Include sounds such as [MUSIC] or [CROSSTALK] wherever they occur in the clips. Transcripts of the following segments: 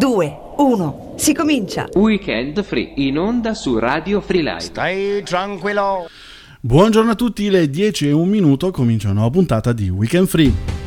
2, 1, si comincia! Weekend Free in onda su Radio Free Live. Stai tranquillo. Buongiorno a tutti, le 10 e un minuto comincia una nuova puntata di Weekend Free.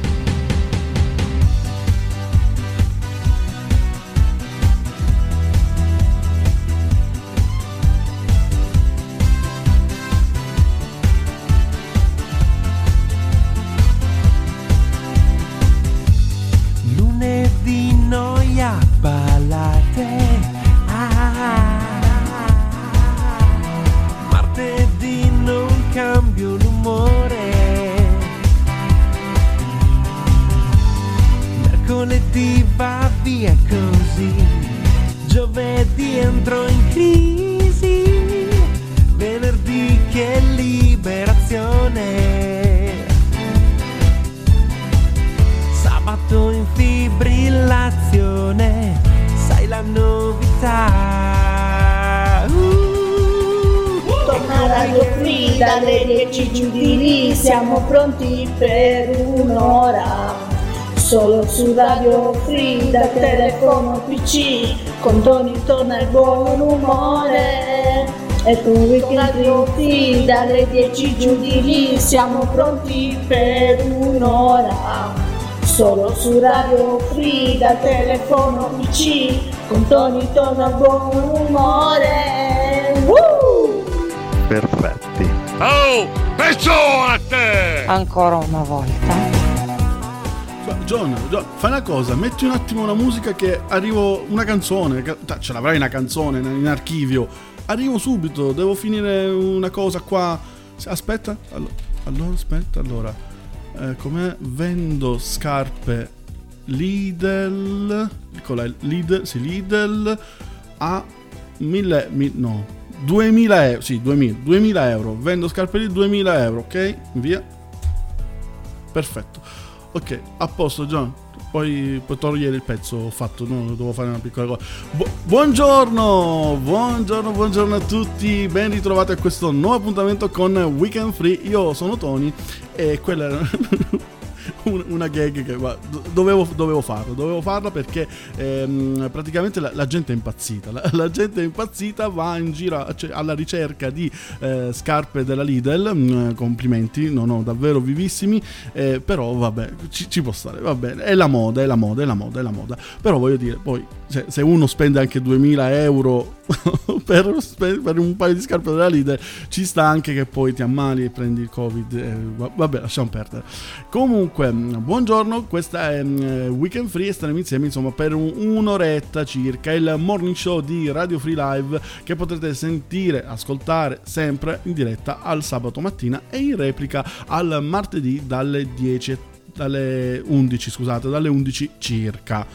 Con Weekend Free dalle 10 giù di lì, siamo pronti per un'ora. Solo su Radio Free da telefono PC, con Tony torna il buon umore. Woo! Perfetti. Oh, te! Ancora una volta. John, John, fai una cosa, metti un attimo una musica che arrivo una canzone, che- ce l'avrai una canzone in in archivio. Arrivo subito, devo finire una cosa qua. Aspetta, allo- allora, aspetta, allora. Eh, com'è? Vendo scarpe Lidl. Con la Lidl, sì, Lidl a 1000, mi- no, 2000 euro, sì, 2000, 2000 euro. Vendo scarpe lì 2000 euro, ok? Via. Perfetto. Ok, a posto, John. Poi puoi togliere il pezzo fatto, no? Devo fare una piccola cosa. Bu- buongiorno, buongiorno, buongiorno a tutti. Ben ritrovati a questo nuovo appuntamento con Weekend Free. Io sono Tony e quella era [LAUGHS] un- una gag che guarda, do- dovevo, dovevo farlo. Dovevo farla perché ehm, praticamente la, la gente è impazzita. La, la gente è impazzita, va in giro cioè, alla ricerca di eh, scarpe della Lidl. Mm, complimenti, no, no, davvero vivissimi. Eh, però vabbè, ci, ci può stare, va bene. È la moda, è la moda, è la moda, è la moda. Però voglio dire, poi se, se uno spende anche 2000 euro [LAUGHS] per, per un paio di scarpe della Lidl, ci sta anche che poi ti ammali e prendi il covid. eh, va- vabbè, lasciamo perdere. Comunque, mh, buongiorno, questa è mh, Weekend Free e staremo insieme insomma per un- un'oretta circa, il morning show di Radio Free Live che potrete sentire, ascoltare sempre in diretta al sabato mattina e in replica al martedì dalle 10 dalle 11 scusate dalle 11 circa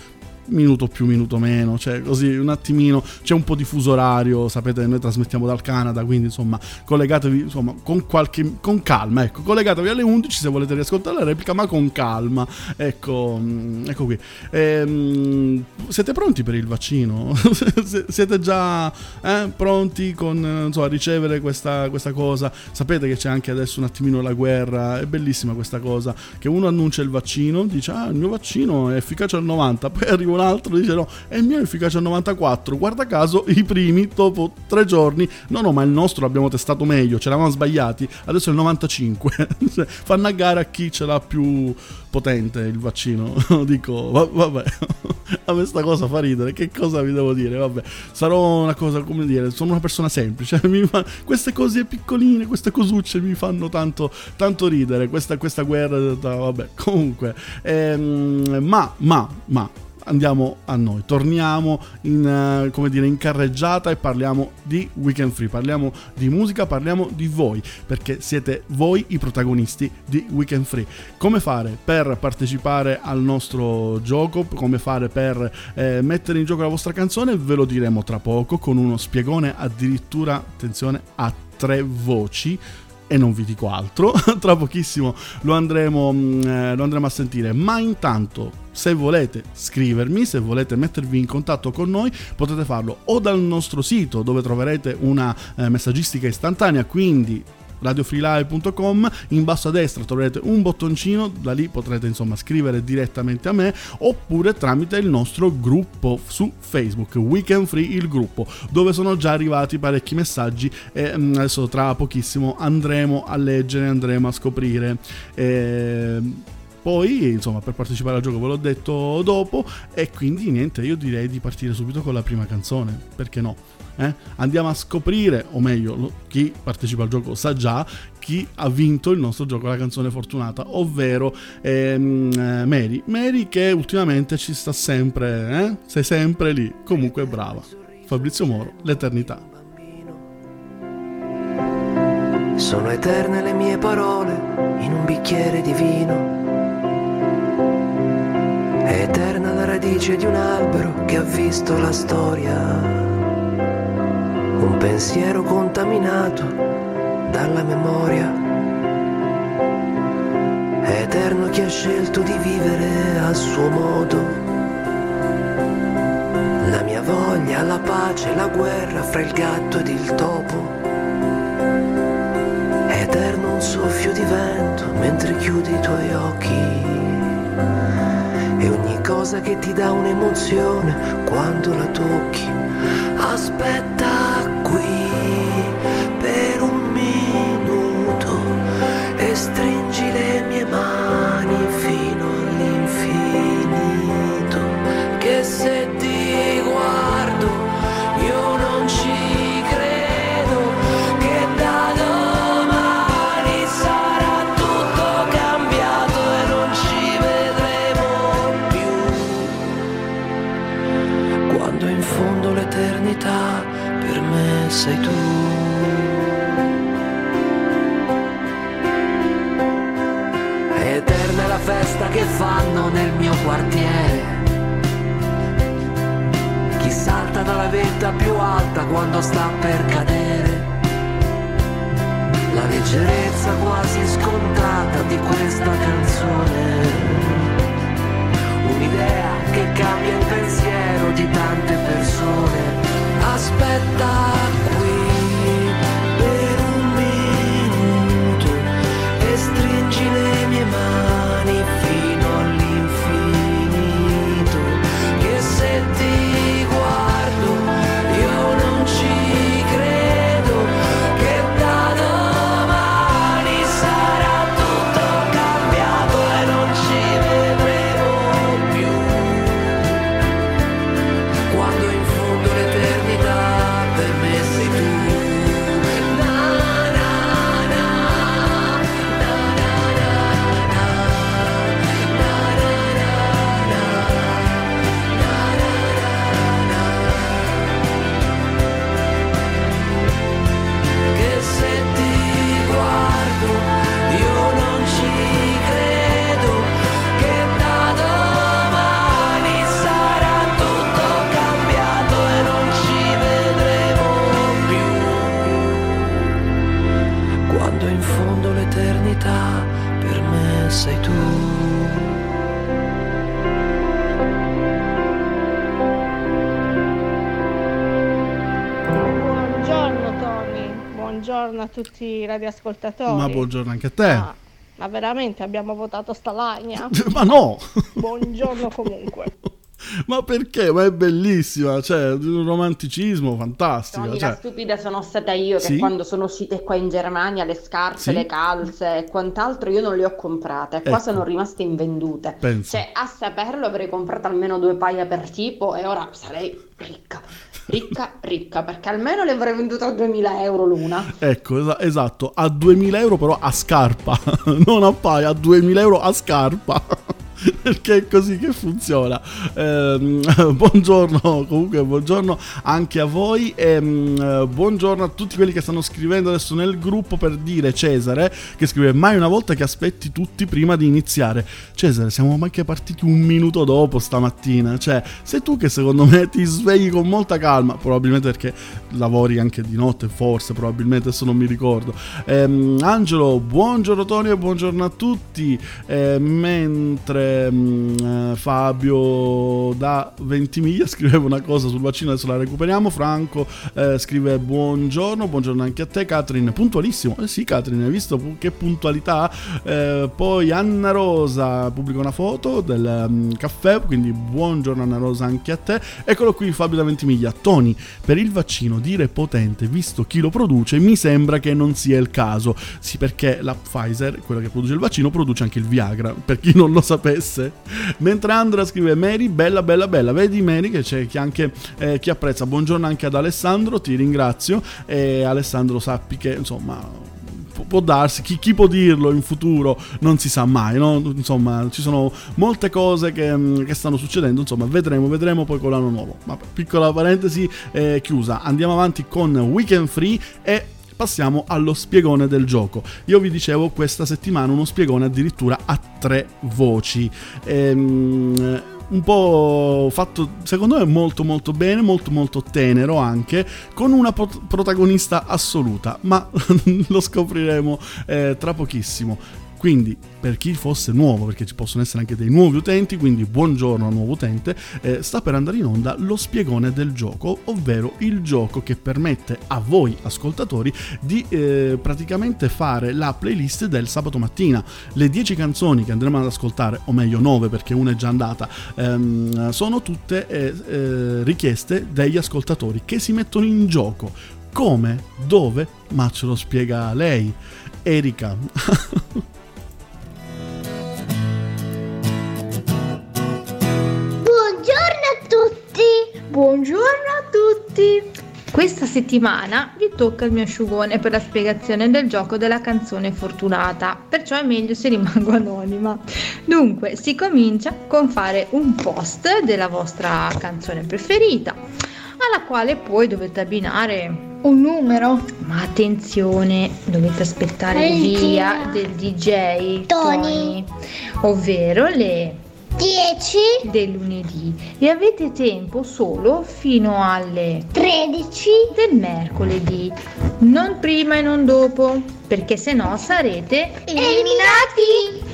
minuto più, minuto meno, cioè così un attimino, c'è un po' di fuso orario, sapete noi trasmettiamo dal Canada, quindi insomma collegatevi insomma con qualche, con calma, ecco, collegatevi alle 11 se volete riascoltare la replica, ma con calma, ecco, mm, ecco qui. Ehm, siete pronti per il vaccino? [LAUGHS] Siete già eh, pronti con, insomma, a ricevere questa, questa cosa? Sapete che c'è anche adesso un attimino la guerra, è bellissima questa cosa, che uno annuncia il vaccino, dice ah il mio vaccino è efficace al 90, [LAUGHS] poi arriva un altro dice no, è il mio è efficace al 94, guarda caso i primi dopo tre giorni, no no ma il nostro l'abbiamo testato meglio, ce l'avevamo sbagliati, adesso è il 95, [LAUGHS] Cioè, fanno a gara chi ce l'ha più potente il vaccino, [LAUGHS] dico va- vabbè, [LAUGHS] a me sta cosa fa ridere, che cosa vi devo dire, vabbè, sarò una cosa come dire, sono una persona semplice, fa- queste cose piccoline, queste cosucce mi fanno tanto, tanto ridere, questa, questa guerra, vabbè, comunque, ehm, ma, ma, ma, andiamo a noi, torniamo in, come dire, in carreggiata e parliamo di Weekend Free, parliamo di musica, parliamo di voi, perché siete voi i protagonisti di Weekend Free. Come fare per partecipare al nostro gioco, come fare per eh, mettere in gioco la vostra canzone, ve lo diremo tra poco con uno spiegone addirittura, attenzione, a tre voci e non vi dico altro, [LAUGHS] tra pochissimo lo andremo, mm, eh, lo andremo a sentire, ma intanto se volete scrivermi, se volete mettervi in contatto con noi, potete farlo o dal nostro sito dove troverete una eh, messaggistica istantanea, quindi radiofreelive.com, in basso a destra troverete un bottoncino, da lì potrete insomma scrivere direttamente a me oppure tramite il nostro gruppo su Facebook, Weekend Free il gruppo, dove sono già arrivati parecchi messaggi e mm, adesso tra pochissimo andremo a leggere, andremo a scoprire. Eh, poi, insomma, per partecipare al gioco ve l'ho detto dopo e quindi niente, io direi di partire subito con la prima canzone, perché no? Eh? Andiamo a scoprire, o meglio, chi partecipa al gioco sa già chi ha vinto il nostro gioco, la canzone fortunata, ovvero ehm, eh, Mary. Mary che ultimamente ci sta sempre, eh? sei sempre lì, comunque brava. Fabrizio Moro, l'eternità. Sono eterne le mie parole in un bicchiere di vino. Eterna la radice di un albero che ha visto la storia. Un pensiero contaminato dalla memoria. Eterno chi ha scelto di vivere a suo modo. La mia voglia, la pace, la guerra fra il gatto ed il topo. Eterno un soffio di vento mentre chiudi i tuoi occhi. E ogni cosa che ti dà un'emozione quando la tocchi. Aspetta salta dalla vetta più alta quando sta per cadere. La leggerezza quasi scontata di questa canzone. Un'idea che cambia il pensiero di tante persone. Aspetta qui per un minuto e stringi le mie mani tutti i radioascoltatori. Ma buongiorno anche a te. Ma, ma veramente abbiamo votato sta lagna? [LAUGHS] Ma no! Buongiorno comunque. [LAUGHS] Ma perché? Ma è bellissima, cioè, un romanticismo fantastico. Tony, cioè. la stupida sono stata io che Sì? quando sono uscite qua in Germania le scarpe, Sì? le calze e quant'altro io non le ho comprate, qua Ecco. sono rimaste invendute. Pensa. Cioè, a saperlo avrei comprato almeno due paia per tipo e ora sarei ricca, ricca, ricca, perché almeno le avrei vendute a 2000 euro l'una. Ecco, esa- esatto, a 2000 euro però a scarpa, [LAUGHS] non a paia, a 2000 euro a scarpa. [LAUGHS] Perché è così che funziona. Ehm, [LAUGHS] buongiorno, comunque, buongiorno anche a voi. E, mm, eh, buongiorno a tutti quelli che stanno scrivendo adesso nel gruppo per dire Cesare, che scrive mai una volta che aspetti tutti prima di iniziare. Cesare, siamo anche partiti un minuto dopo stamattina. Cioè, sei tu che secondo me ti svegli con molta calma, probabilmente perché lavori anche di notte, forse, probabilmente, adesso non mi ricordo. Ehm, Angelo, buongiorno Tony e buongiorno a tutti. Eh, mentre ehm, eh, Fabio da Ventimiglia [LAUGHS] scriveva una cosa sul vaccino, adesso la recuperiamo. Franco eh, scrive buongiorno, buongiorno anche a te. Catherine, puntualissimo. Eh sì, Catherine, hai visto che puntualità? Eh, poi Anna Rosa pubblica una foto del mm, caffè, quindi buongiorno Anna Rosa anche a te. Eccolo qui Fabio da Ventimiglia. Tony, per il vaccino dire potente, visto chi lo produce, mi sembra che non sia il caso. Sì, perché la Pfizer, quella che produce il vaccino, produce anche il Viagra, per chi non lo sapesse. Mentre Andra scrive Mary, bella bella bella. Vedi Mary che c'è chi anche eh, chi apprezza. Buongiorno anche ad Alessandro, ti ringrazio. E Alessandro sappi che insomma pu- può darsi, chi, chi può dirlo in futuro non si sa mai, no? Insomma, ci sono molte cose che, mm, che stanno succedendo, insomma, vedremo, vedremo poi con l'anno nuovo. Ma piccola parentesi eh, chiusa, andiamo avanti con Weekend Free e passiamo allo spiegone del gioco. Io vi dicevo questa settimana uno spiegone addirittura a tre voci. Ehm, un po' fatto secondo me molto molto bene, molto molto tenero anche, con una pot- protagonista assoluta, ma [LAUGHS] lo scopriremo eh, tra pochissimo. Quindi, per chi fosse nuovo, perché ci possono essere anche dei nuovi utenti, quindi buongiorno nuovo utente, eh, sta per andare in onda lo spiegone del gioco, ovvero il gioco che permette a voi ascoltatori di eh, praticamente fare la playlist del sabato mattina. Le 10 canzoni che andremo ad ascoltare, o meglio 9 perché una è già andata, ehm, sono tutte eh, eh, richieste degli ascoltatori che si mettono in gioco. Come? Dove? Ma ce lo spiega lei, Erika. [LAUGHS] Buongiorno a tutti! Questa settimana vi tocca il mio asciugone per la spiegazione del gioco della canzone fortunata, perciò è meglio se rimango [LAUGHS] anonima. Dunque, si comincia con fare un post della vostra canzone preferita, alla quale poi dovete abbinare Un numero? ma attenzione, dovete aspettare il via del DJ Tony. ovvero le 10, del lunedì. E avete tempo solo fino alle 13, del mercoledì, non prima e non dopo, perché se no sarete eliminati!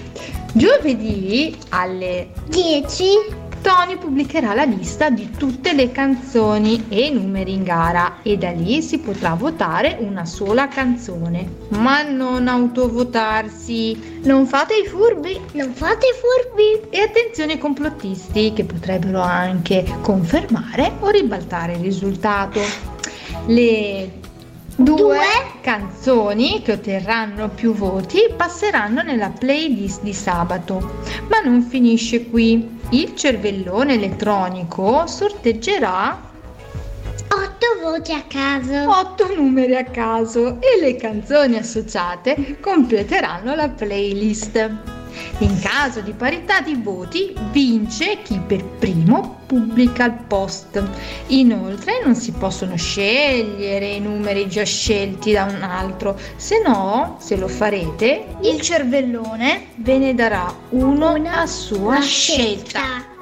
giovedì alle 10, Tony pubblicherà la lista di tutte le canzoni e i numeri in gara e da lì si potrà votare una sola canzone. Ma non autovotarsi. non fate i furbi! Non fate i furbi! E attenzione ai complottisti che potrebbero anche confermare o ribaltare il risultato. Le due Due. canzoni che otterranno più voti passeranno nella playlist di sabato. Ma non finisce qui. Il cervellone elettronico sorteggerà 8 voti a caso! 8 numeri a caso e le canzoni associate completeranno la playlist. In caso di parità di voti vince chi per primo pubblica il post. Inoltre non si possono scegliere i numeri già scelti da un altro, se no, se lo farete, il cervellone ve ne darà uno a sua La scelta.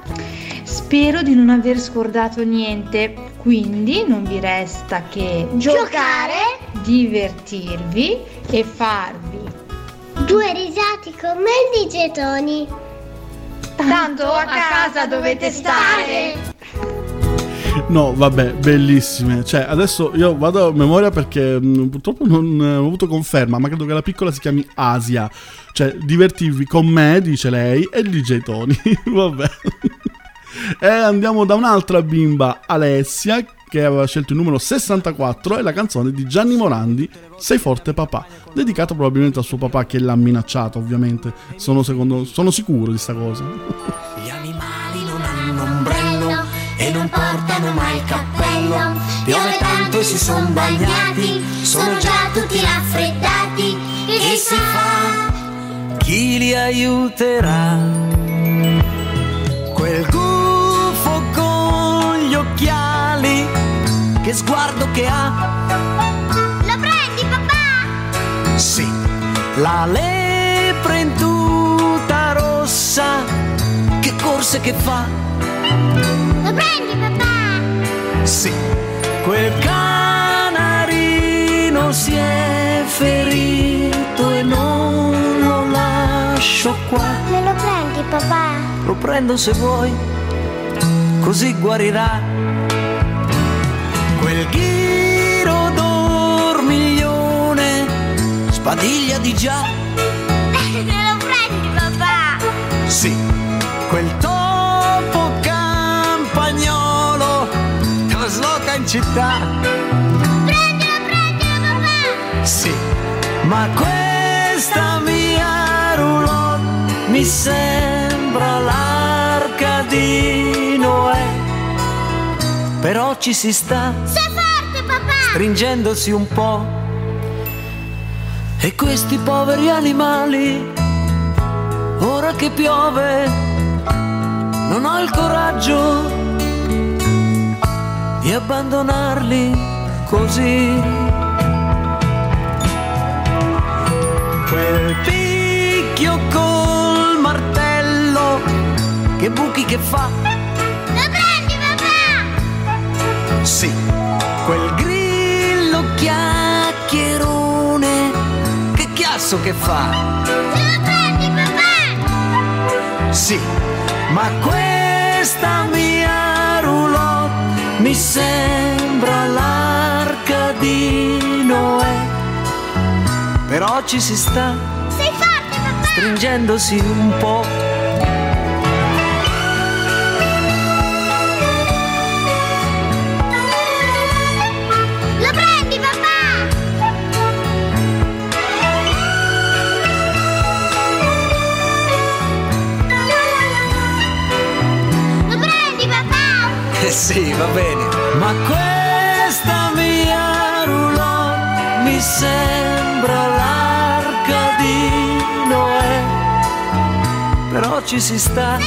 Spero di non aver scordato niente, quindi non vi resta che Giocare! divertirvi e farvi Due risate con me di getoni! tanto a casa dovete stare. No, vabbè, bellissime. Cioè, adesso io vado a memoria perché mh, purtroppo non eh, ho avuto conferma, ma credo che la piccola si chiami Asia. Cioè, divertirvi con me, dice lei, e DJ Tony. [LAUGHS] vabbè. [LAUGHS] e andiamo da un'altra bimba, Alessia, che aveva scelto il numero 64 e la canzone di Gianni Morandi, Sei forte papà, dedicata probabilmente al suo papà che l'ha minacciato, ovviamente. Sono, secondo, sono sicuro di sta cosa. Gli animali non hanno ombrello e non portano mai il cappello. Piove tanto e si sono bagnati, sono già tutti raffreddati. Che si fa? Chi li aiuterà? Quel gufo che sguardo che ha? Lo prendi papà? Sì, la lepre in tuta rossa, che corse che fa? Lo prendi papà? Sì, quel canarino si è ferito e non lo lascio qua. Me lo prendi papà? lo prendo se vuoi, così guarirà. Spadiglia di già. [LAUGHS] Me lo prendi, papà? Sì, quel topo campagnolo trasloca in città. Prendilo, prendilo, papà! Sì, ma questa mia roulotte mi sembra l'arca di Noè. Però ci si sta Sei forte, papà! stringendosi un po'. E questi poveri animali, ora che piove, non ho il coraggio di abbandonarli così. Quel picchio col martello, che buchi che fa. Lo prendi, papà! Sì, quel chiasso che fa. Lo prendi, papà! Sì, ma questa mia roulotte mi sembra l'arca di Noè. Però ci si sta Sei forte, papà! stringendosi un po'. Sì, va bene. Ma questa mia roulotte mi sembra l'arca di Noè. Però ci si sta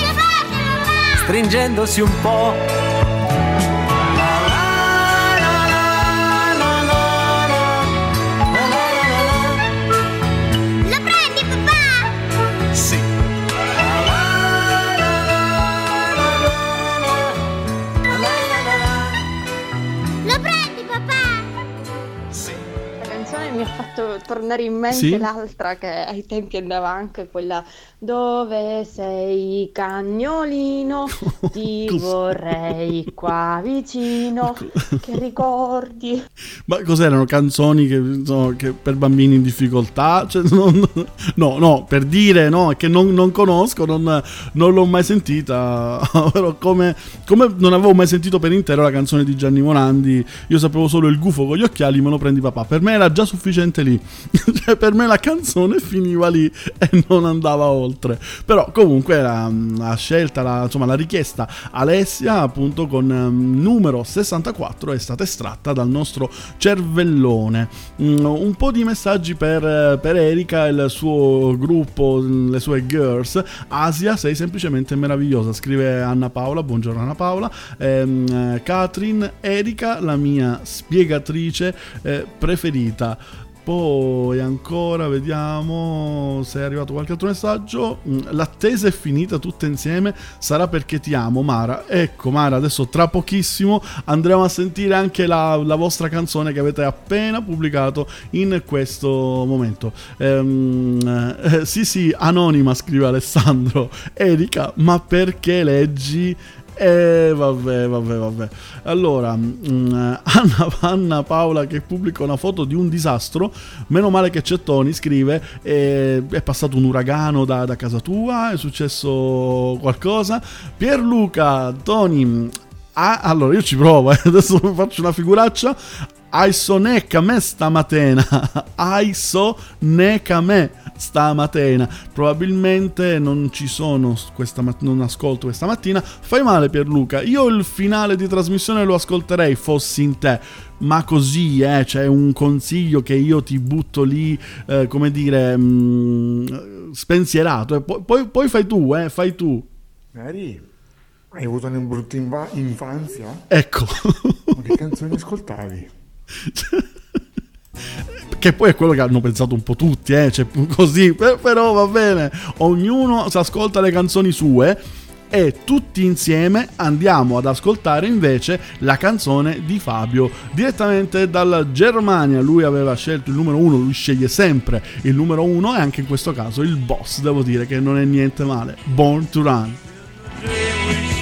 stringendosi un po'. Fatto tornare in mente Sì? l'altra che ai tempi andava anche quella Dove sei cagnolino? [LAUGHS] Ti vorrei qua vicino. [LAUGHS] Che ricordi? Ma cos'erano canzoni che, insomma, che per bambini in difficoltà? Cioè, [LAUGHS] non- no, no, per dire no, che non, non conosco, non, non l'ho mai sentita. Però come, come non avevo mai sentito per intero la canzone di Gianni Morandi, io sapevo solo il gufo con gli occhiali, me lo prendi papà. Per me era già sufficiente lì. cioè, per me la canzone finiva lì e non andava oltre. Però comunque la, la scelta, la, insomma la richiesta Alessia appunto con ehm, numero 64 è stata estratta dal nostro cervellone. Mm, un po' di messaggi per, eh, per Erika e il suo gruppo, le sue girls. Asia, sei semplicemente meravigliosa, scrive Anna Paola, buongiorno Anna Paola. Ehm, eh, Katrin, Erika, la mia spiegatrice eh, preferita. Poi ancora vediamo se è arrivato qualche altro messaggio. Mm, L'attesa è finita tutta insieme. Sarà perché ti amo, Mara. Ecco, Mara, adesso tra pochissimo andremo a sentire anche la, la vostra canzone che avete appena pubblicato in questo momento. Ehm, eh, sì, sì, anonima, scrive Alessandro. Erika, ma perché leggi? Eh, vabbè, vabbè, vabbè. Allora, mm, Anna, Anna Paola che pubblica una foto di un disastro. Meno male che c'è Tony, scrive. eh, è passato un uragano da, da casa tua, è successo qualcosa. Pierluca, Tony. ah, allora, io ci provo, eh, [LAUGHS] adesso faccio una figuraccia. Aiso neca me stamattina. [LAUGHS] Aiso neca me stamattina. Probabilmente non ci sono questa mat- non ascolto questa mattina. Fai male Pierluca. Io il finale di trasmissione lo ascolterei fossi in te. Ma così, eh, c'è un consiglio che io ti butto lì, eh, come dire, mm, spensierato. E poi, poi, poi fai tu, eh, fai tu. Mary, hai avuto una brutta inva- infanzia? Ecco. Ma che [LAUGHS] canzoni ascoltavi? [LAUGHS] Che poi è quello che hanno pensato un po' tutti, eh? cioè, così, per- però va bene, ognuno si ascolta le canzoni sue e tutti insieme andiamo ad ascoltare invece la canzone di Fabio direttamente dalla Germania. Lui aveva scelto il numero uno, lui sceglie sempre il numero uno e anche in questo caso il boss, devo dire che non è niente male. Born to Run.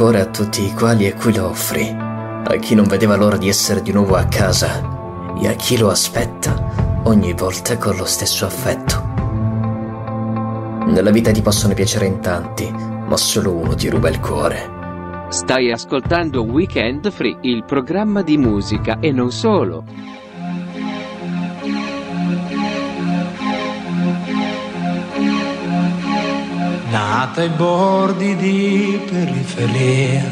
Cuore a tutti i quali e cui lo offri, a chi non vedeva l'ora di essere di nuovo a casa e a chi lo aspetta ogni volta con lo stesso affetto. Nella vita ti possono piacere in tanti, ma solo uno ti ruba il cuore. Stai ascoltando Weekend Free, il programma di musica e non solo. Nata ai bordi di periferia,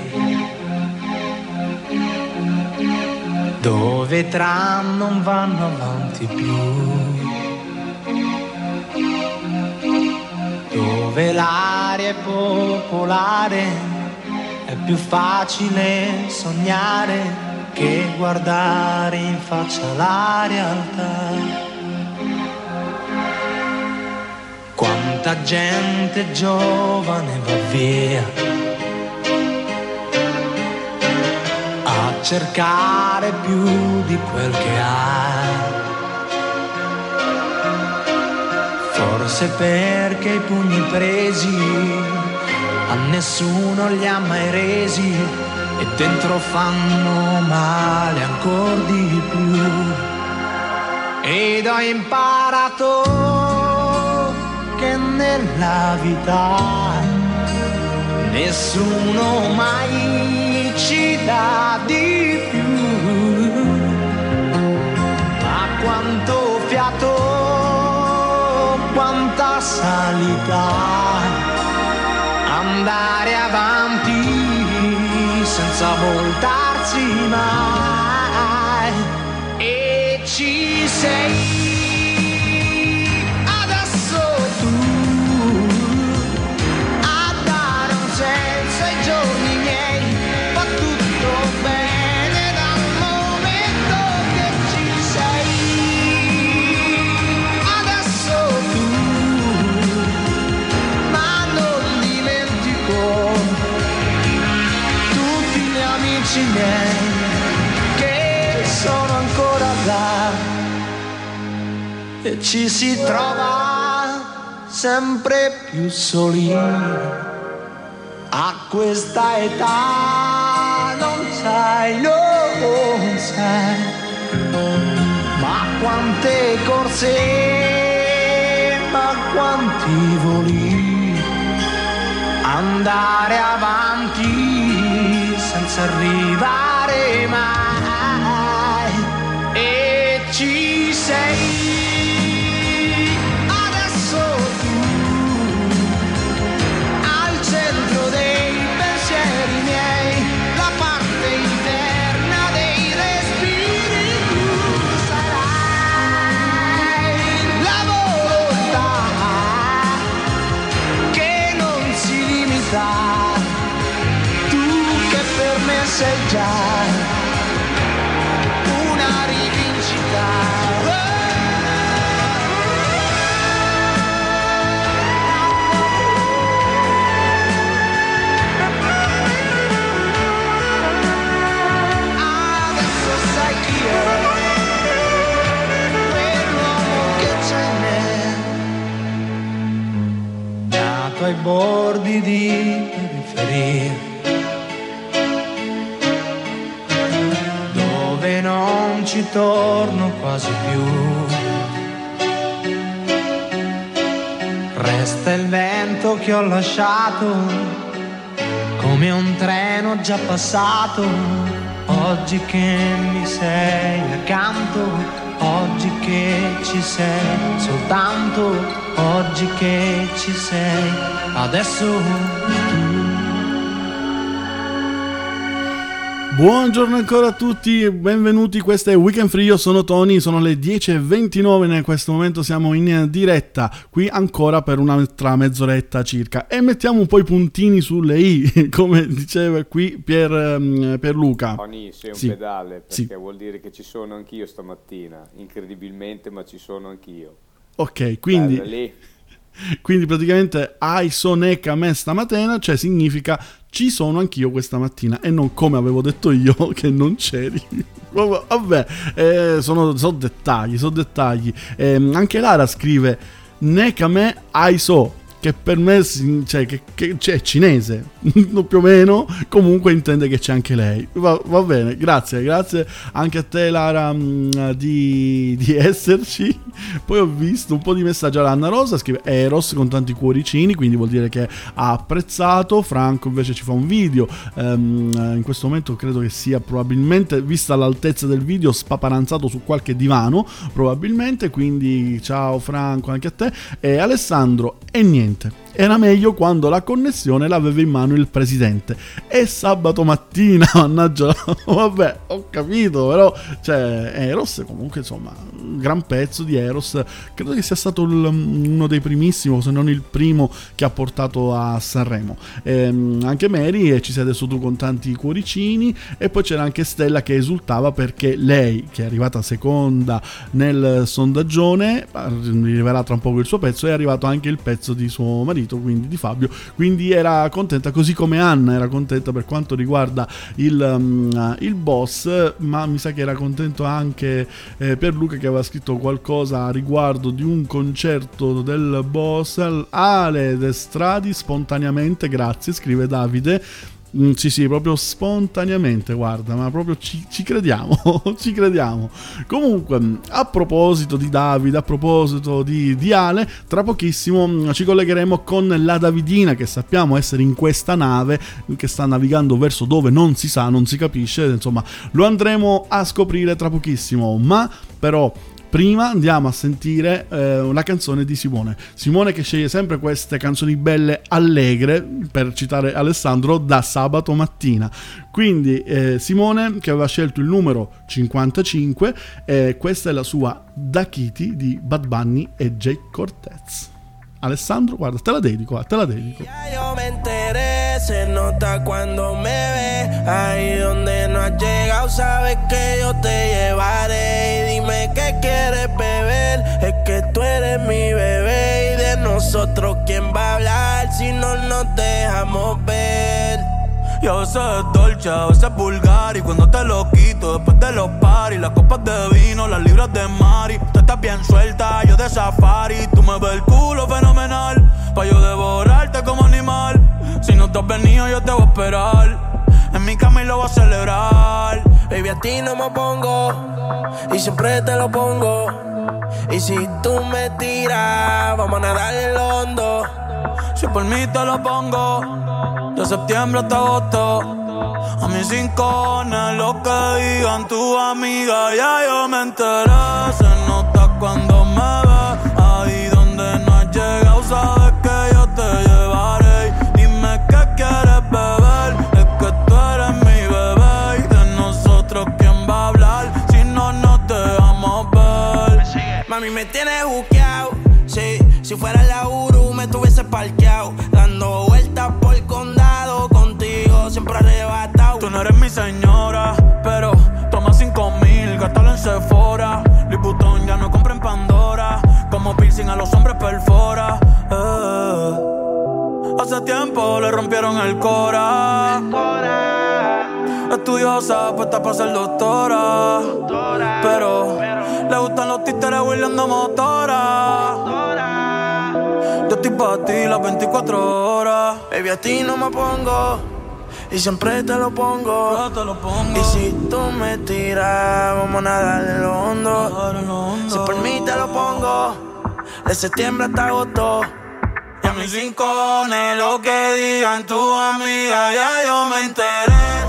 dove i tram non vanno avanti più, dove l'aria è popolare, è più facile sognare che guardare in faccia la realtà. Quanta gente giovane va via a cercare più di quel che ha. Forse perché i pugni presi a nessuno li ha mai resi e dentro fanno male ancora di più. Ed ho imparato che nella vita nessuno mai ci dà di più. Ma quanto fiato, quanta salita, andare avanti senza voltarsi mai. E ci sei. E ci si trova sempre più soli. A questa età non sai, non sai, ma quante corse, ma quanti voli, andare avanti senza arrivare mai. Per me sei già una rivincita. Nato ai bordi di periferia ci torno quasi più. Resta il vento che ho lasciato come un treno già passato, oggi che mi sei accanto, oggi che ci sei soltanto, oggi che ci sei, adesso Buongiorno ancora a tutti, benvenuti, questo è Weekend Free, io sono Tony, sono le 10.29, in questo momento siamo in diretta, qui ancora per un'altra mezz'oretta circa e mettiamo un po' i puntini sulle i, [LAUGHS] come diceva qui Pier, ehm, Pierluca. Tony, sei un Sì. pedale perché Sì. vuol dire che ci sono anch'io stamattina, incredibilmente, ma ci sono anch'io. Ok, quindi... Bella lì. Quindi praticamente hai soneca me stamattina, cioè significa ci sono anch'io questa mattina e non come avevo detto io [LAUGHS] che non c'eri. Vabbè, eh, sono, sono dettagli, sono dettagli. Ehm, anche Lara scrive neca me ai so. Che per me cioè, che, che- cioè, è cinese, [LAUGHS] più o meno, comunque intende che c'è anche lei. Va, va bene, grazie, grazie anche a te Lara mh, di, di esserci. [LAUGHS] Poi ho visto un po' di messaggi alla Anna Rosa, scrive Eros con tanti cuoricini, quindi vuol dire che ha apprezzato. Franco invece ci fa un video, ehm, in questo momento credo che sia probabilmente, vista l'altezza del video, spaparanzato su qualche divano, probabilmente, quindi ciao Franco anche a te. E Alessandro, e niente. Esattamente. Era meglio quando la connessione l'aveva in mano il presidente. E sabato mattina, [LAUGHS] mannaggia, vabbè, ho capito, però, cioè, Eros comunque, insomma, un gran pezzo di Eros. Credo che sia stato il- uno dei primissimi, se non il primo, che ha portato a Sanremo. Ehm, anche Mary, ci sei adesso tu con tanti cuoricini. E poi c'era anche Stella che esultava perché lei, che è arrivata seconda nel sondaggione, arriverà tra un poco il suo pezzo, è arrivato anche il pezzo di suo marito, quindi di Fabio, quindi era contenta, così come Anna era contenta per quanto riguarda il, um, il boss, ma mi sa che era contento anche eh, per Luca che aveva scritto qualcosa a riguardo di un concerto del boss. Ale Destradi spontaneamente, grazie, scrive Davide. Mm, sì, sì, proprio spontaneamente, guarda, ma proprio ci, ci crediamo, [LAUGHS] ci crediamo. Comunque, mm, a proposito di Davide, a proposito di, di Ale, tra pochissimo mm, ci collegheremo con la Davidina che sappiamo essere in questa nave che sta navigando verso dove non si sa, non si capisce, insomma, lo andremo a scoprire tra pochissimo, ma però Prima andiamo a sentire eh, una canzone di Simone. Simone che sceglie sempre queste canzoni belle, allegre, per citare Alessandro, da sabato mattina. Quindi eh, Simone che aveva scelto il numero 55, eh, questa è la sua Da Kitty di Bad Bunny e Jake Cortez. Alessandro, guarda, te la dedico, te la dedico. Yo me enteré, se nota cuando me ve. Ahí donde no has llegado, sabes que yo te llevaré. Y dime qué quieres beber, es que tú eres mi bebé. Y de nosotros, ¿quién va a hablar si no nos dejamos ver? Y a veces es dolce, a veces es vulgar Y cuando te lo quito después de los paris Las copas de vino, las libras de Mari Tú estás bien suelta, yo de safari Tú me ves el culo esperar En mi cama y lo voy a celebrar. Baby, a ti no me pongo y siempre te lo pongo. Y si tú me tiras, vamos a nadar en lo hondo. Si por mí te lo pongo De septiembre hasta agosto. A mis rincones Lo que digan tu amiga Ya yo me enteré. Se nota cuando me tienes buqueado. Sí, si fuera la Uru, me tuviese parqueado. Dando vueltas por el condado. Contigo siempre arrebatado. Tú no eres mi señora, pero toma cinco mil, gástalo en Sephora. Liputón ya no compra en Pandora, como piercing a los hombres perfora. eh. Hace tiempo le rompieron el cora. Estudiosa, puesta para ser doctora. Pero le gustan los títeres huirleando motora. Yo estoy para ti las 24 horas. Baby, a ti no me pongo. Y siempre te lo pongo. Y si tú me tiras, vamos a nadar en lo hondo. Si por mí te lo pongo. De septiembre hasta agosto. Y a mis rincones, lo que digan tu amiga, ya yo me enteré.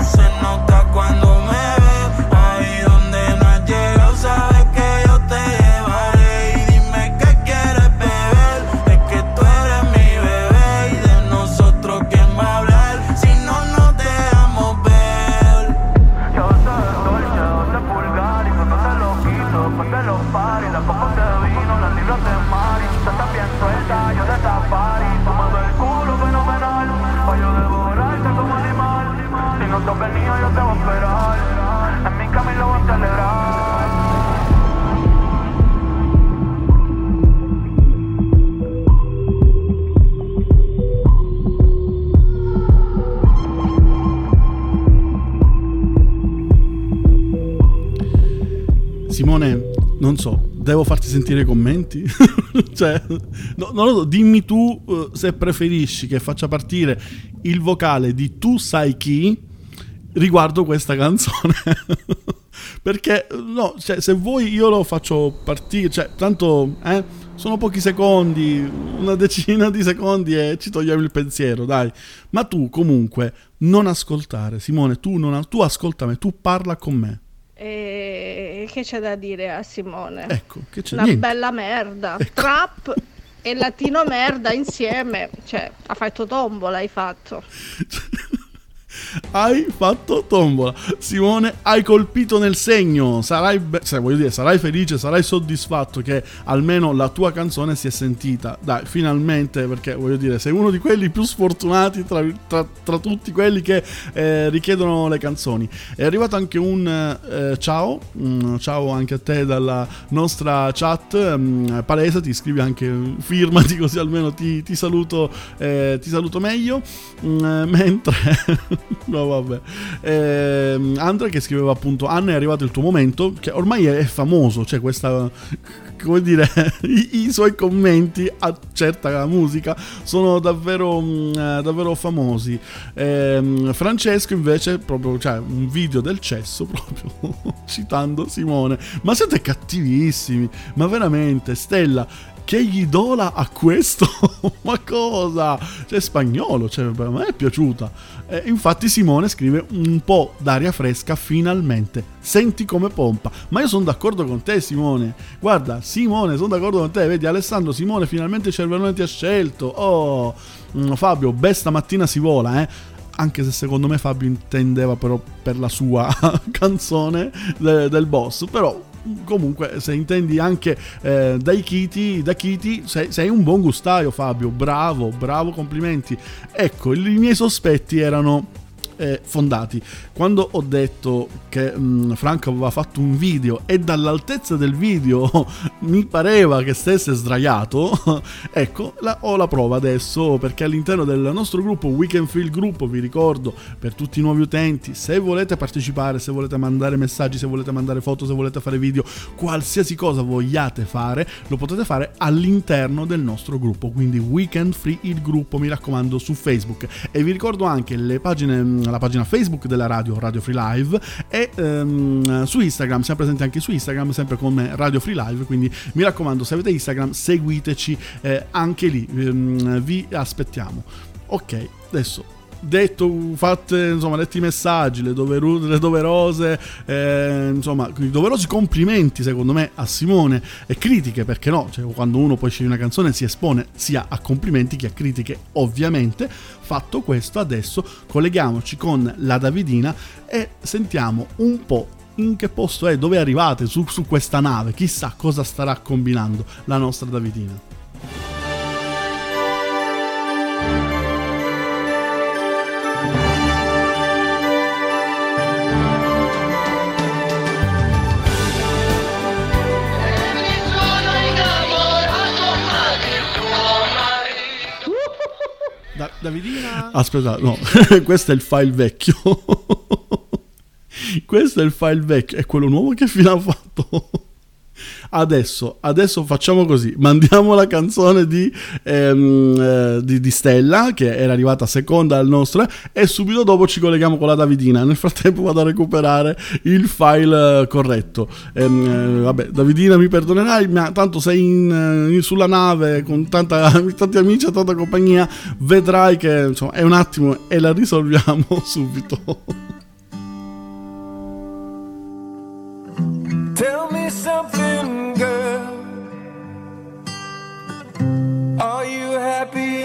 Devo farti sentire i commenti? [LAUGHS] cioè, no, non lo so, dimmi tu eh, se preferisci che faccia partire il vocale di Tu sai chi riguardo questa canzone. [LAUGHS] Perché, no, cioè, se vuoi io lo faccio partire, cioè, tanto, eh, sono pochi secondi, una decina di secondi e ci togliamo il pensiero, dai. Ma tu, comunque, non ascoltare, Simone, tu, non, tu ascolta tu parla con me. E che c'è da dire a Simone? Ecco, che c'è Una niente. bella merda. Trap e latino merda insieme. Cioè, ha fatto tombola, hai fatto. Hai fatto tombola. Simone, hai colpito nel segno. Sarai, be- cioè, dire, sarai felice, sarai soddisfatto che almeno la tua canzone si è sentita. Dai, finalmente, perché voglio dire, sei uno di quelli più sfortunati tra, tra- tra tutti quelli che eh, richiedono le canzoni. È arrivato anche un eh, ciao, mm, ciao anche a te dalla nostra chat. mm, palesa, ti scrivi anche, firmati [LAUGHS] così almeno ti, ti saluto, eh, ti saluto meglio. Mm, mentre [LAUGHS] [LAUGHS] no vabbè. Ehm, Andrea che scriveva appunto Anna è arrivato il tuo momento che ormai è, famoso cioè questa [LAUGHS] come dire [LAUGHS] i, i suoi commenti a certa musica sono davvero mm, eh, davvero famosi. Ehm, Francesco invece proprio cioè un video del cesso proprio citando Simone. Ma siete cattivissimi ma veramente Stella che gli dola a questo? [LAUGHS] Ma cosa? Cioè, spagnolo, cioè, a me è piaciuta. Eh, infatti Simone scrive un po' d'aria fresca finalmente. Senti come pompa. Ma io sono d'accordo con te Simone. Guarda, Simone, sono d'accordo con te. Vedi, Alessandro Simone finalmente il cervellone ti ha scelto. Oh, mm, Fabio, beh stamattina si vola, eh anche se secondo me Fabio intendeva però per la sua [LAUGHS] canzone de- del boss, però comunque se intendi anche eh, dai Kitty, da Kitty sei, sei un buon gustaio Fabio, bravo, bravo, complimenti. Ecco, i miei sospetti erano eh, fondati. Quando ho detto che mh, Franco aveva fatto un video e dall'altezza del video [LAUGHS] mi pareva che stesse sdraiato, [LAUGHS] ecco, la- ho la prova adesso perché all'interno del nostro gruppo Weekend Feel Group, vi ricordo per tutti i nuovi utenti, se volete partecipare, se volete mandare messaggi, se volete mandare foto, se volete fare video, qualsiasi cosa vogliate fare, lo potete fare all'interno del nostro gruppo, quindi Weekend Free il gruppo, mi raccomando, su Facebook. E vi ricordo anche le pagine, la pagina Facebook della radio, Radio Free Live, e ehm, su Instagram, siamo presenti anche su Instagram, sempre come Radio Free Live, quindi mi raccomando, se avete Instagram, seguiteci eh, anche lì, ehm, vi aspettiamo. Ok, adesso detto, fatte, insomma, letti i messaggi, le, doveru- le doverose, eh, insomma, i doverosi complimenti secondo me a Simone e critiche, perché no? Cioè, quando uno poi sceglie una canzone si espone sia a complimenti che a critiche, ovviamente. Fatto questo, adesso colleghiamoci con la Davidina e sentiamo un po' in che posto è, dove arrivate su, su questa nave, chissà cosa starà combinando la nostra Davidina. Davidina. Aspetta, no, [LAUGHS] questo è il file vecchio. [LAUGHS] questo è il file vecchio. E quello nuovo che fine ha fatto? Adesso, adesso facciamo così: mandiamo la canzone di, ehm, eh, di, di Stella, che era arrivata seconda al nostro, e subito dopo ci colleghiamo con la Davidina. Nel frattempo vado a recuperare il file corretto. Ehm, eh, vabbè, Davidina, mi perdonerai, ma tanto sei in, eh, sulla nave con tanta, [LAUGHS] tanti amici e tanta compagnia. Vedrai che insomma, è un attimo e la risolviamo [LAUGHS] subito.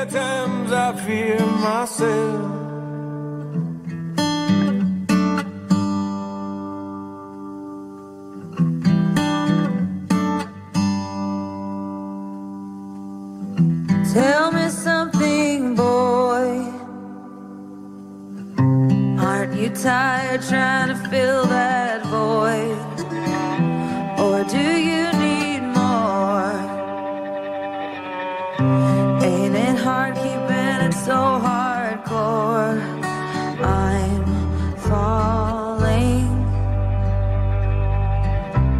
are times I fear myself. Tell me something, boy. Aren't you tired trying to fill that Hard keeping it so hardcore? I'm falling.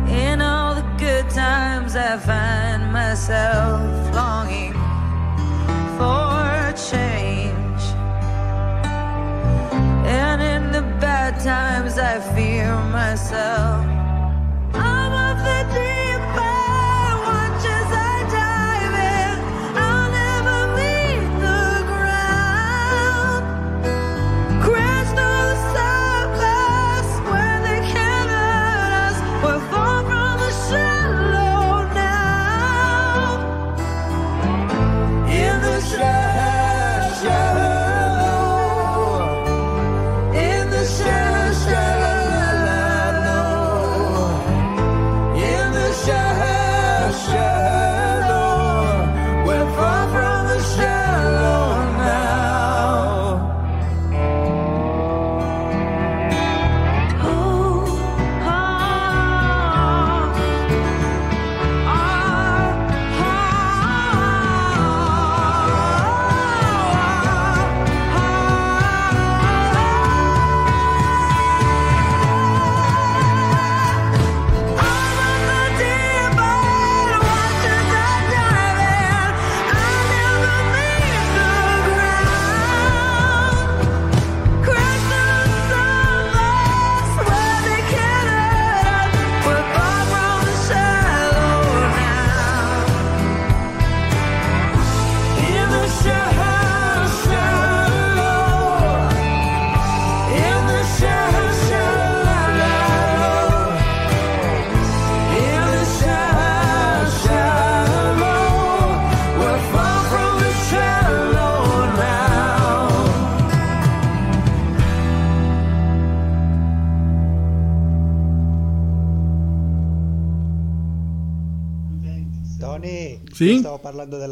In all the good times, I find myself longing for change. And in the bad times, I fear myself.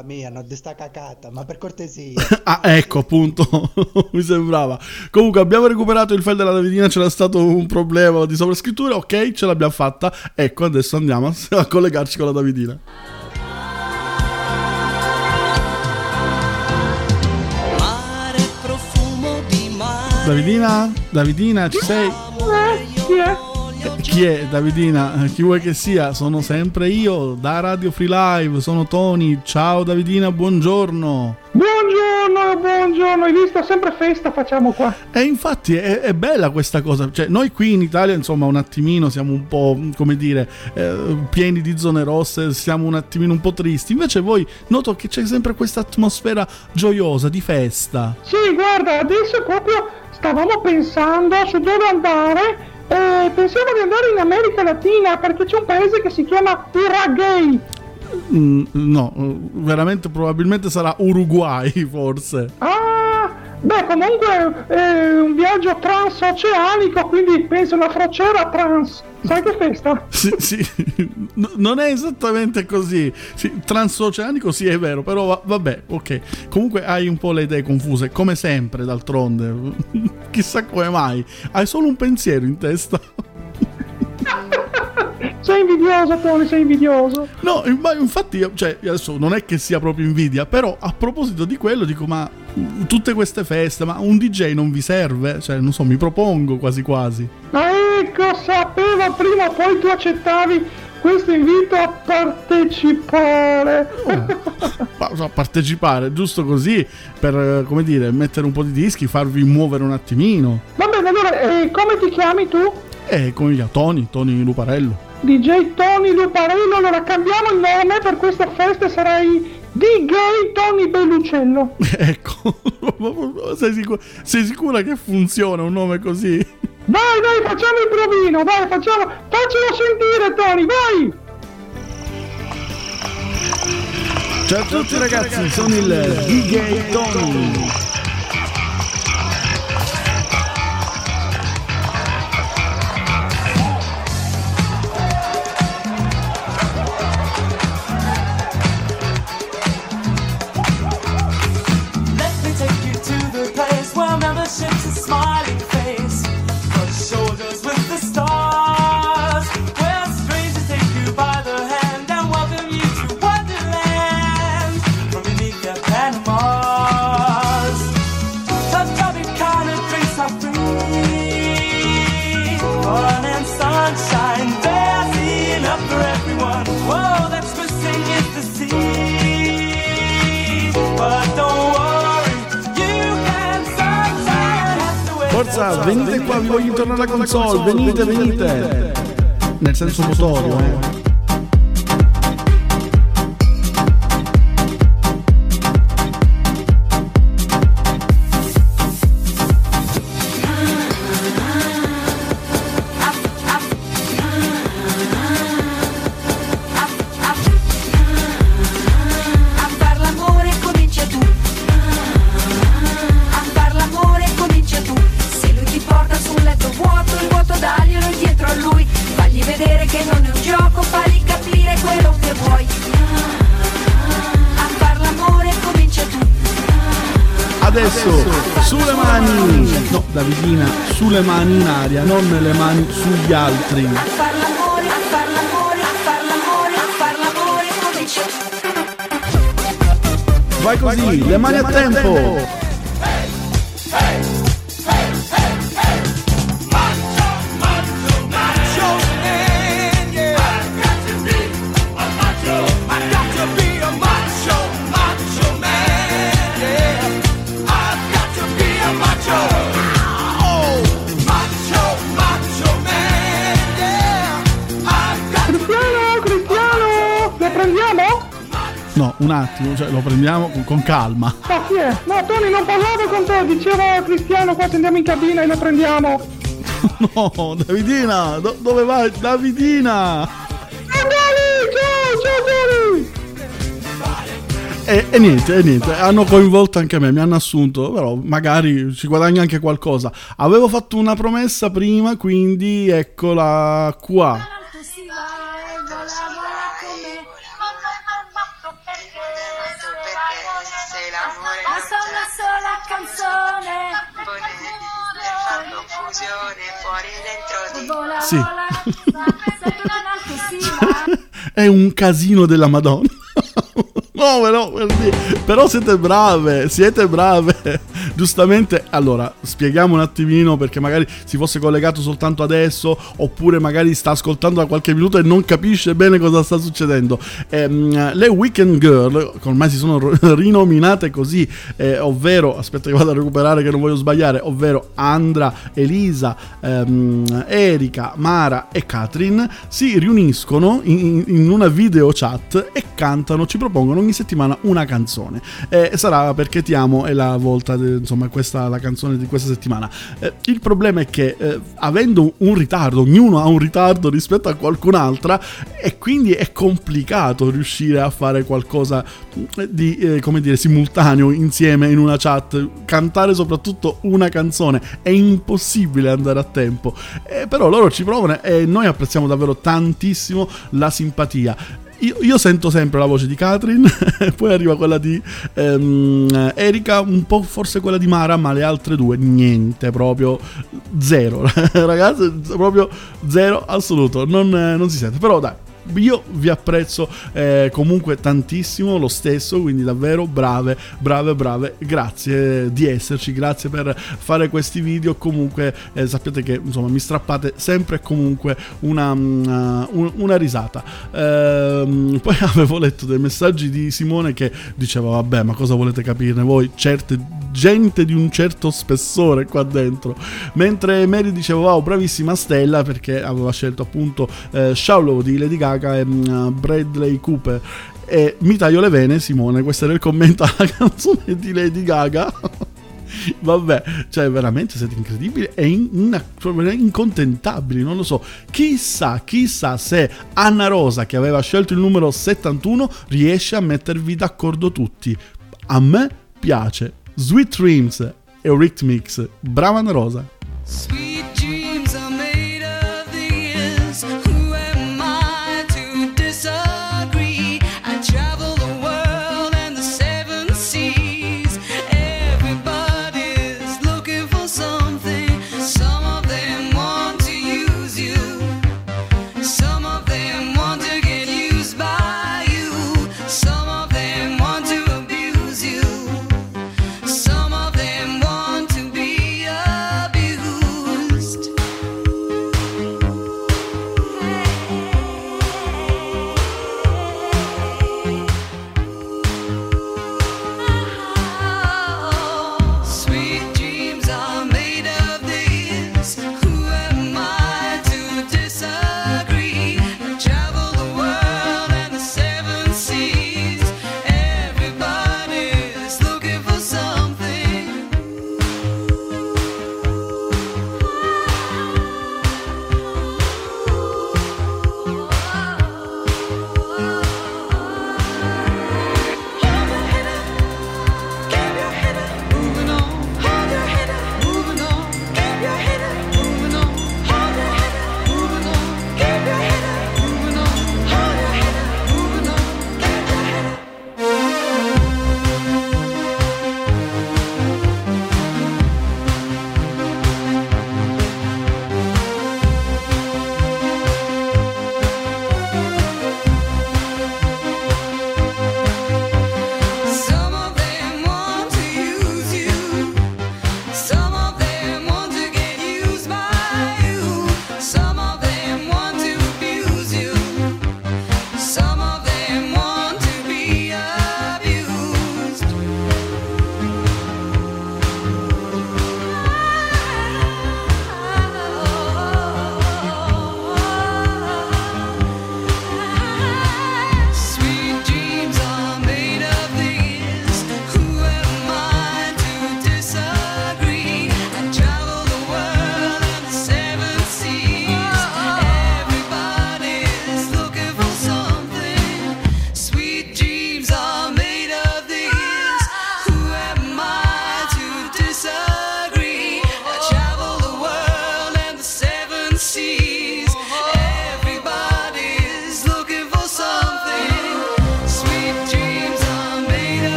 Della mia, non di sta cacata, ma per cortesia. [LAUGHS] Ah, ecco, appunto, [LAUGHS] mi sembrava. Comunque, abbiamo recuperato il file della Davidina, c'era stato un problema di sovrascrittura, ok, ce l'abbiamo fatta. Ecco, adesso andiamo [LAUGHS] a, collegarci con la Davidina. Mare, profumo di mare. Davidina? Davidina, ci sei? Chi è? Davidina? Chi vuoi che sia? Sono sempre io, da Radio Free Live, sono Tony. Ciao Davidina, buongiorno. Buongiorno, buongiorno, hai visto? Sempre festa facciamo qua. E infatti è, è bella questa cosa, cioè noi qui in Italia insomma un attimino siamo un po' come dire eh, pieni di zone rosse, siamo un attimino un po' tristi, invece voi noto che c'è sempre questa atmosfera gioiosa di festa. Sì, guarda, adesso proprio stavamo pensando su dove andare e pensiamo di andare in America Latina perché c'è un paese che si chiama Uruguay. Mm, no, eh, veramente probabilmente sarà Uruguay forse. Ah, beh, comunque è un viaggio transoceanico, quindi penso una crociera trans. Sai che festa? [LAUGHS] Sì, sì, n- non è esattamente così. Sì, transoceanico sì è vero, però va- vabbè, ok. Comunque hai un po' le idee confuse, come sempre d'altronde. [LAUGHS] Chissà come mai. Hai solo un pensiero in testa. [LAUGHS] Sei invidioso, Tony, sei invidioso. No, ma infatti, io- cioè, adesso non è che sia proprio invidia, però a proposito di quello dico, ma tutte queste feste, ma un DJ non vi serve? Cioè, non so, mi propongo quasi quasi. Ma ecco, sapevo prima o poi tu accettavi questo invito a partecipare. Ma, so, partecipare, giusto così, per, eh, come dire, mettere un po' di dischi, farvi muovere un attimino. Va bene, allora, eh, come ti chiami tu? E come via, Tony, Tony Luparello. DJ Tony Luparello, allora cambiamo il nome per questa festa, sarai DJ Tony Bellucello. [LAUGHS] ecco, [LAUGHS] sei, sicura, sei sicura che funziona un nome così? Dai, dai, facciamo il provino, dai, facciamo, faccelo sentire Tony, vai! Ciao a tutti ragazzi, sono il DJ Tony. Console, venite, venite. Nel senso motorio, eh. Sulle mani in aria, non le mani sugli altri. Vai così, le mani a tempo. No, un attimo, cioè, lo prendiamo con, con calma. Ma chi è? No, Tony, non parlavo con te, dicevo Cristiano, qua andiamo in cabina e lo prendiamo. [LAUGHS] No, Davidina, do- dove vai? Davidina! Gali, ciao, ciao, Gali. E, e niente, e niente, hanno coinvolto anche me, mi hanno assunto, però magari ci guadagna anche qualcosa. Avevo fatto una promessa prima, quindi eccola qua. Vola, Sì. vola, [LAUGHS] sei una narcosina È un casino della Madonna. No, però, però siete brave, siete brave. [LAUGHS] Giustamente, allora, spieghiamo un attimino perché magari si fosse collegato soltanto adesso, oppure magari sta ascoltando da qualche minuto e non capisce bene cosa sta succedendo. Ehm, le Weekend Girl, ormai si sono [LAUGHS] rinominate così, eh, ovvero, aspetta che vado a recuperare che non voglio sbagliare, ovvero Andra, Elisa, ehm, Erika, Mara e Katrin, si riuniscono in, in una video chat e cantano, ci propongono ogni settimana una canzone. Eh, sarà perché ti amo è la volta, de- insomma, questa la canzone di questa settimana. Eh, il problema è che eh, avendo un ritardo, ognuno ha un ritardo rispetto a qualcun'altra e quindi è complicato riuscire a fare qualcosa di, eh, come dire, simultaneo insieme in una chat, cantare soprattutto una canzone è impossibile andare a tempo. Eh, però loro ci provano e noi apprezziamo davvero tantissimo la simpatia. Io, io sento sempre la voce di Katrin, [LAUGHS] poi arriva quella di ehm, Erika, un po' forse quella di Mara, ma le altre due niente, proprio zero. [LAUGHS] Ragazzi, proprio zero assoluto, non, non si sente. Però dai, io vi apprezzo eh, comunque tantissimo lo stesso, quindi davvero brave, brave, brave. Grazie di esserci, grazie per fare questi video. Comunque eh, sappiate che insomma mi strappate sempre e comunque una, mm, un- una risata. Ehm, [LAUGHS] poi avevo letto dei messaggi di Simone che diceva vabbè ma cosa volete capirne voi? Certe gente di un certo spessore qua dentro. Mentre Mary diceva wow bravissima Stella perché aveva scelto appunto eh, Shallow di Lady Gaga e mm, Bradley Cooper. E mi taglio le vene Simone, questo era il commento alla [LAUGHS] canzone di Lady Gaga. [LAUGHS] Vabbè, cioè veramente siete incredibili e in- in- proprio incontentabili, non lo so. Chissà, chissà se Anna Rosa, che aveva scelto il numero 71, riesce a mettervi d'accordo tutti. A me piace. Sweet Dreams, Eurythmics. Brava Anna Rosa. Sweet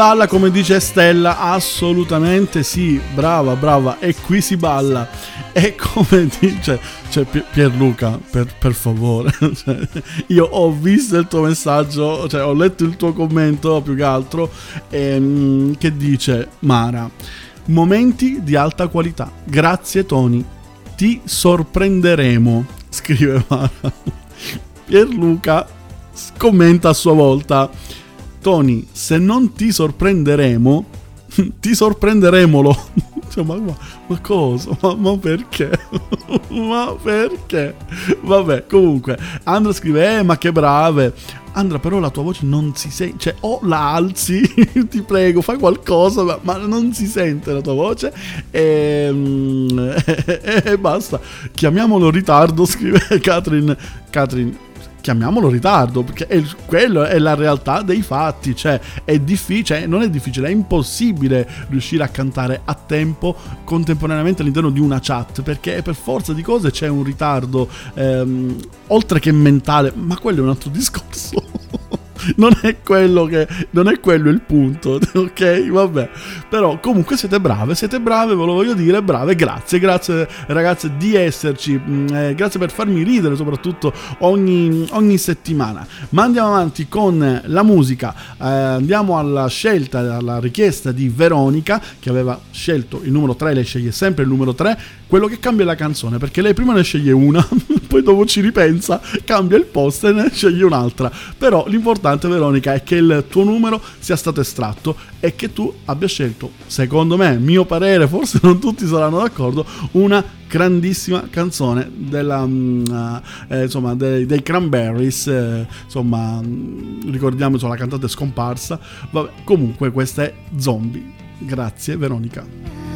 balla come dice Stella, assolutamente sì, brava, brava, e qui si balla. E come [LAUGHS] dice cioè, Pi- Pierluca, per, per favore, [LAUGHS] cioè, io ho visto il tuo messaggio, cioè, ho letto il tuo commento più che altro, ehm, che dice Mara, momenti di alta qualità, grazie Tony, ti sorprenderemo, [LAUGHS] scrive Mara. Pierluca commenta a sua volta. Tony, se non ti sorprenderemo, [LAUGHS] ti sorprenderemolo. [LAUGHS] Cioè, ma, ma- ma cosa? Ma, ma perché? [LAUGHS] ma perché? Vabbè, comunque, Andra scrive, eh, ma che brave. Andra, però la tua voce non si sente, cioè o la alzi, ti prego, fai qualcosa, ma, ma non si sente la tua voce e, mm, e basta. Chiamiamolo ritardo, scrive Catherine. Catherine, chiamiamolo ritardo, perché è, quello è la realtà dei fatti, cioè è difficile, non è difficile, è impossibile riuscire a cantare a tempo contemporaneamente all'interno di una chat, perché per forza di cose c'è un ritardo, ehm, oltre che mentale, ma quello è un altro [LAUGHS] discorso. Non è quello che non è quello il punto, [LAUGHS] ok? Vabbè. Però comunque siete brave, siete brave, ve lo voglio dire, brave. Grazie, grazie ragazze di esserci. mm, eh, grazie per farmi ridere soprattutto ogni, ogni settimana. Ma andiamo avanti con la musica. Eh, andiamo alla scelta, alla richiesta di Veronica che aveva scelto il numero 3, lei sceglie sempre il numero 3, quello che cambia è la canzone, perché lei prima ne sceglie una, [LAUGHS] poi dopo ci ripensa, cambia il post e ne sceglie un'altra. Però l'importante, Veronica, è che il tuo numero sia stato estratto e che tu abbia scelto, secondo me, mio parere, forse non tutti saranno d'accordo, una grandissima canzone della, mm, eh, insomma, dei, dei Cranberries, eh, insomma, mm, ricordiamo, insomma, la cantante scomparsa. Vabbè, comunque questa è Zombie. Grazie Veronica.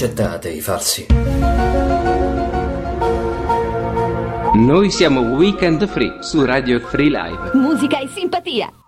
Accettate i falsi. Noi siamo Weekend Free su Radio Free Live. Musica e simpatia.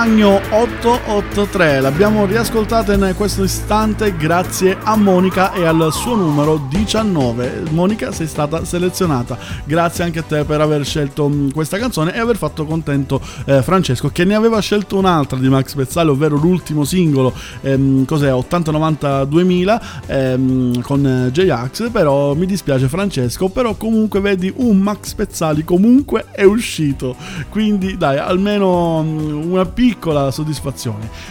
産業 883, l'abbiamo riascoltata in questo istante grazie a Monica e al suo numero 19. Monica sei stata selezionata, grazie anche a te per aver scelto mh, questa canzone e aver fatto contento eh, Francesco che ne aveva scelto un'altra di Max Pezzale, ovvero l'ultimo singolo, ehm, cos'è 80-90-2000 ehm, con J-Ax, però mi dispiace Francesco, però comunque vedi un Max Pezzali comunque è uscito, quindi dai almeno mm, una piccola soddisfazione.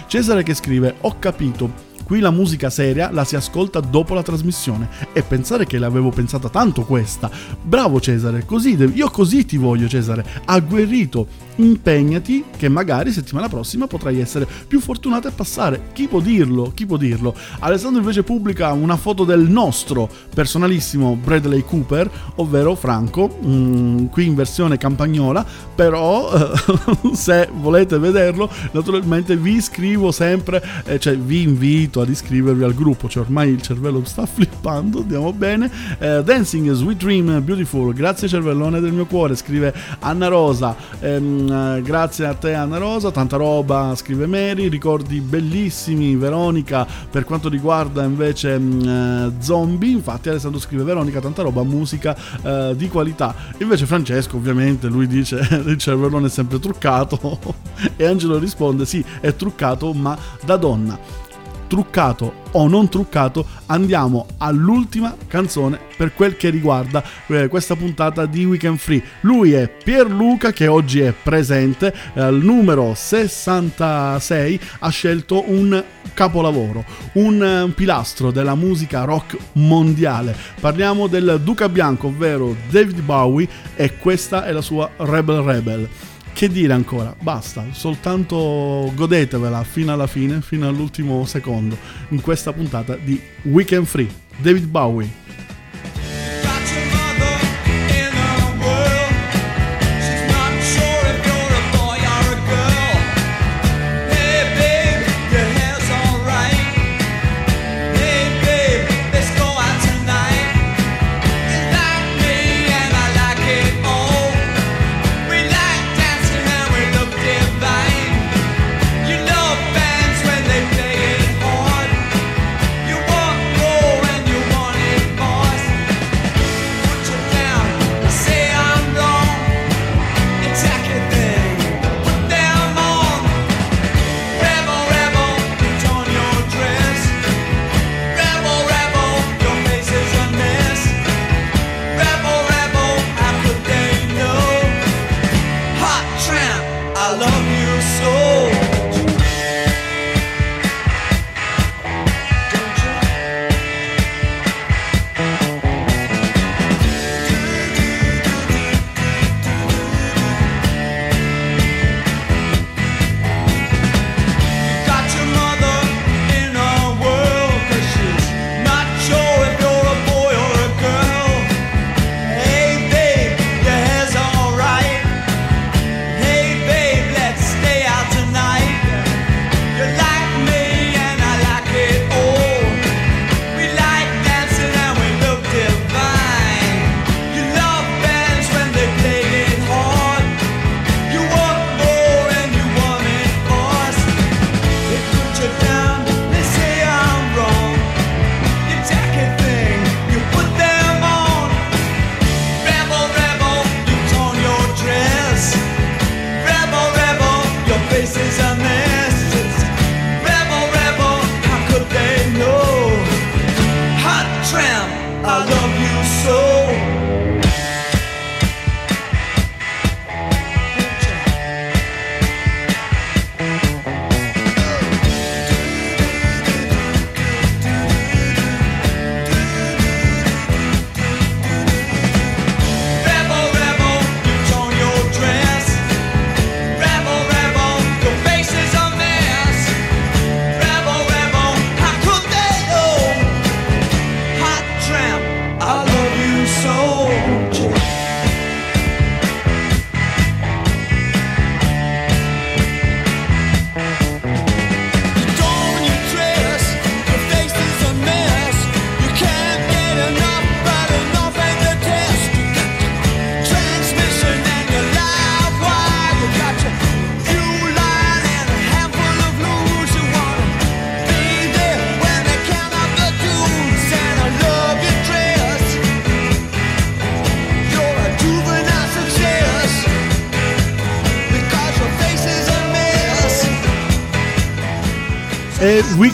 Cesare che scrive ho capito. Qui la musica seria la si ascolta dopo la trasmissione e pensare che l'avevo pensata tanto questa. Bravo Cesare, così io così ti voglio Cesare, agguerrito, impegnati che magari settimana prossima potrai essere più fortunato e passare. Chi può dirlo? Chi può dirlo? Alessandro invece pubblica una foto del nostro personalissimo Bradley Cooper, ovvero Franco, mm, qui in versione campagnola, però eh, [LAUGHS] se volete vederlo naturalmente vi scrivo sempre, eh, cioè vi invito ad iscrivervi al gruppo, cioè ormai il cervello sta [LAUGHS] flippando, andiamo bene. Eh, Dancing, Sweet Dream, Beautiful, grazie cervellone del mio cuore, scrive Anna Rosa, Ehm, eh, grazie a te Anna Rosa, tanta roba, scrive Mary, ricordi bellissimi Veronica per quanto riguarda invece mm, eh, zombie, infatti Alessandro scrive Veronica, tanta roba, musica eh, di qualità. Invece Francesco ovviamente lui dice [LAUGHS] il cervellone è sempre truccato [LAUGHS] e Angelo risponde sì è truccato ma da donna. Truccato o non truccato, andiamo all'ultima canzone per quel che riguarda eh, questa puntata di Weekend Free. Lui è Pierluca che oggi è presente, eh, al numero 66 ha scelto un capolavoro, eh, un pilastro della musica rock mondiale. Parliamo del Duca Bianco, ovvero David Bowie e questa è la sua Rebel Rebel. Che dire ancora? Basta, soltanto godetevela fino alla fine, fino all'ultimo secondo, in questa puntata di Weekend Free. David Bowie.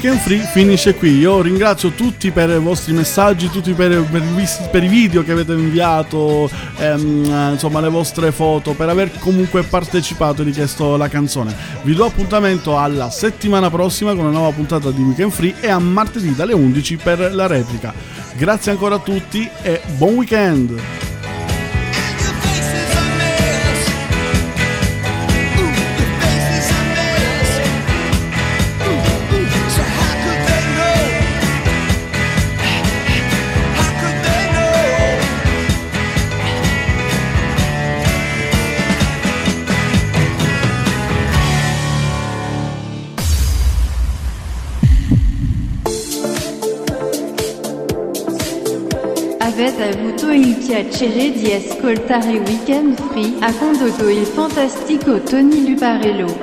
Weekend Free finisce qui. Io ringrazio tutti per i vostri messaggi, tutti per, per per i video che avete inviato, ehm, eh, insomma le vostre foto, per aver comunque partecipato e richiesto la canzone. Vi do appuntamento alla settimana prossima con una nuova puntata di Weekend Free e a martedì dalle 11 per la replica. Grazie ancora a tutti e buon weekend! Avuto il piacere di ascoltare Weekend Free a condotto il fantastico Tony Luparello.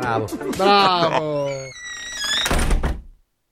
Bravo, Bravo. Bravo.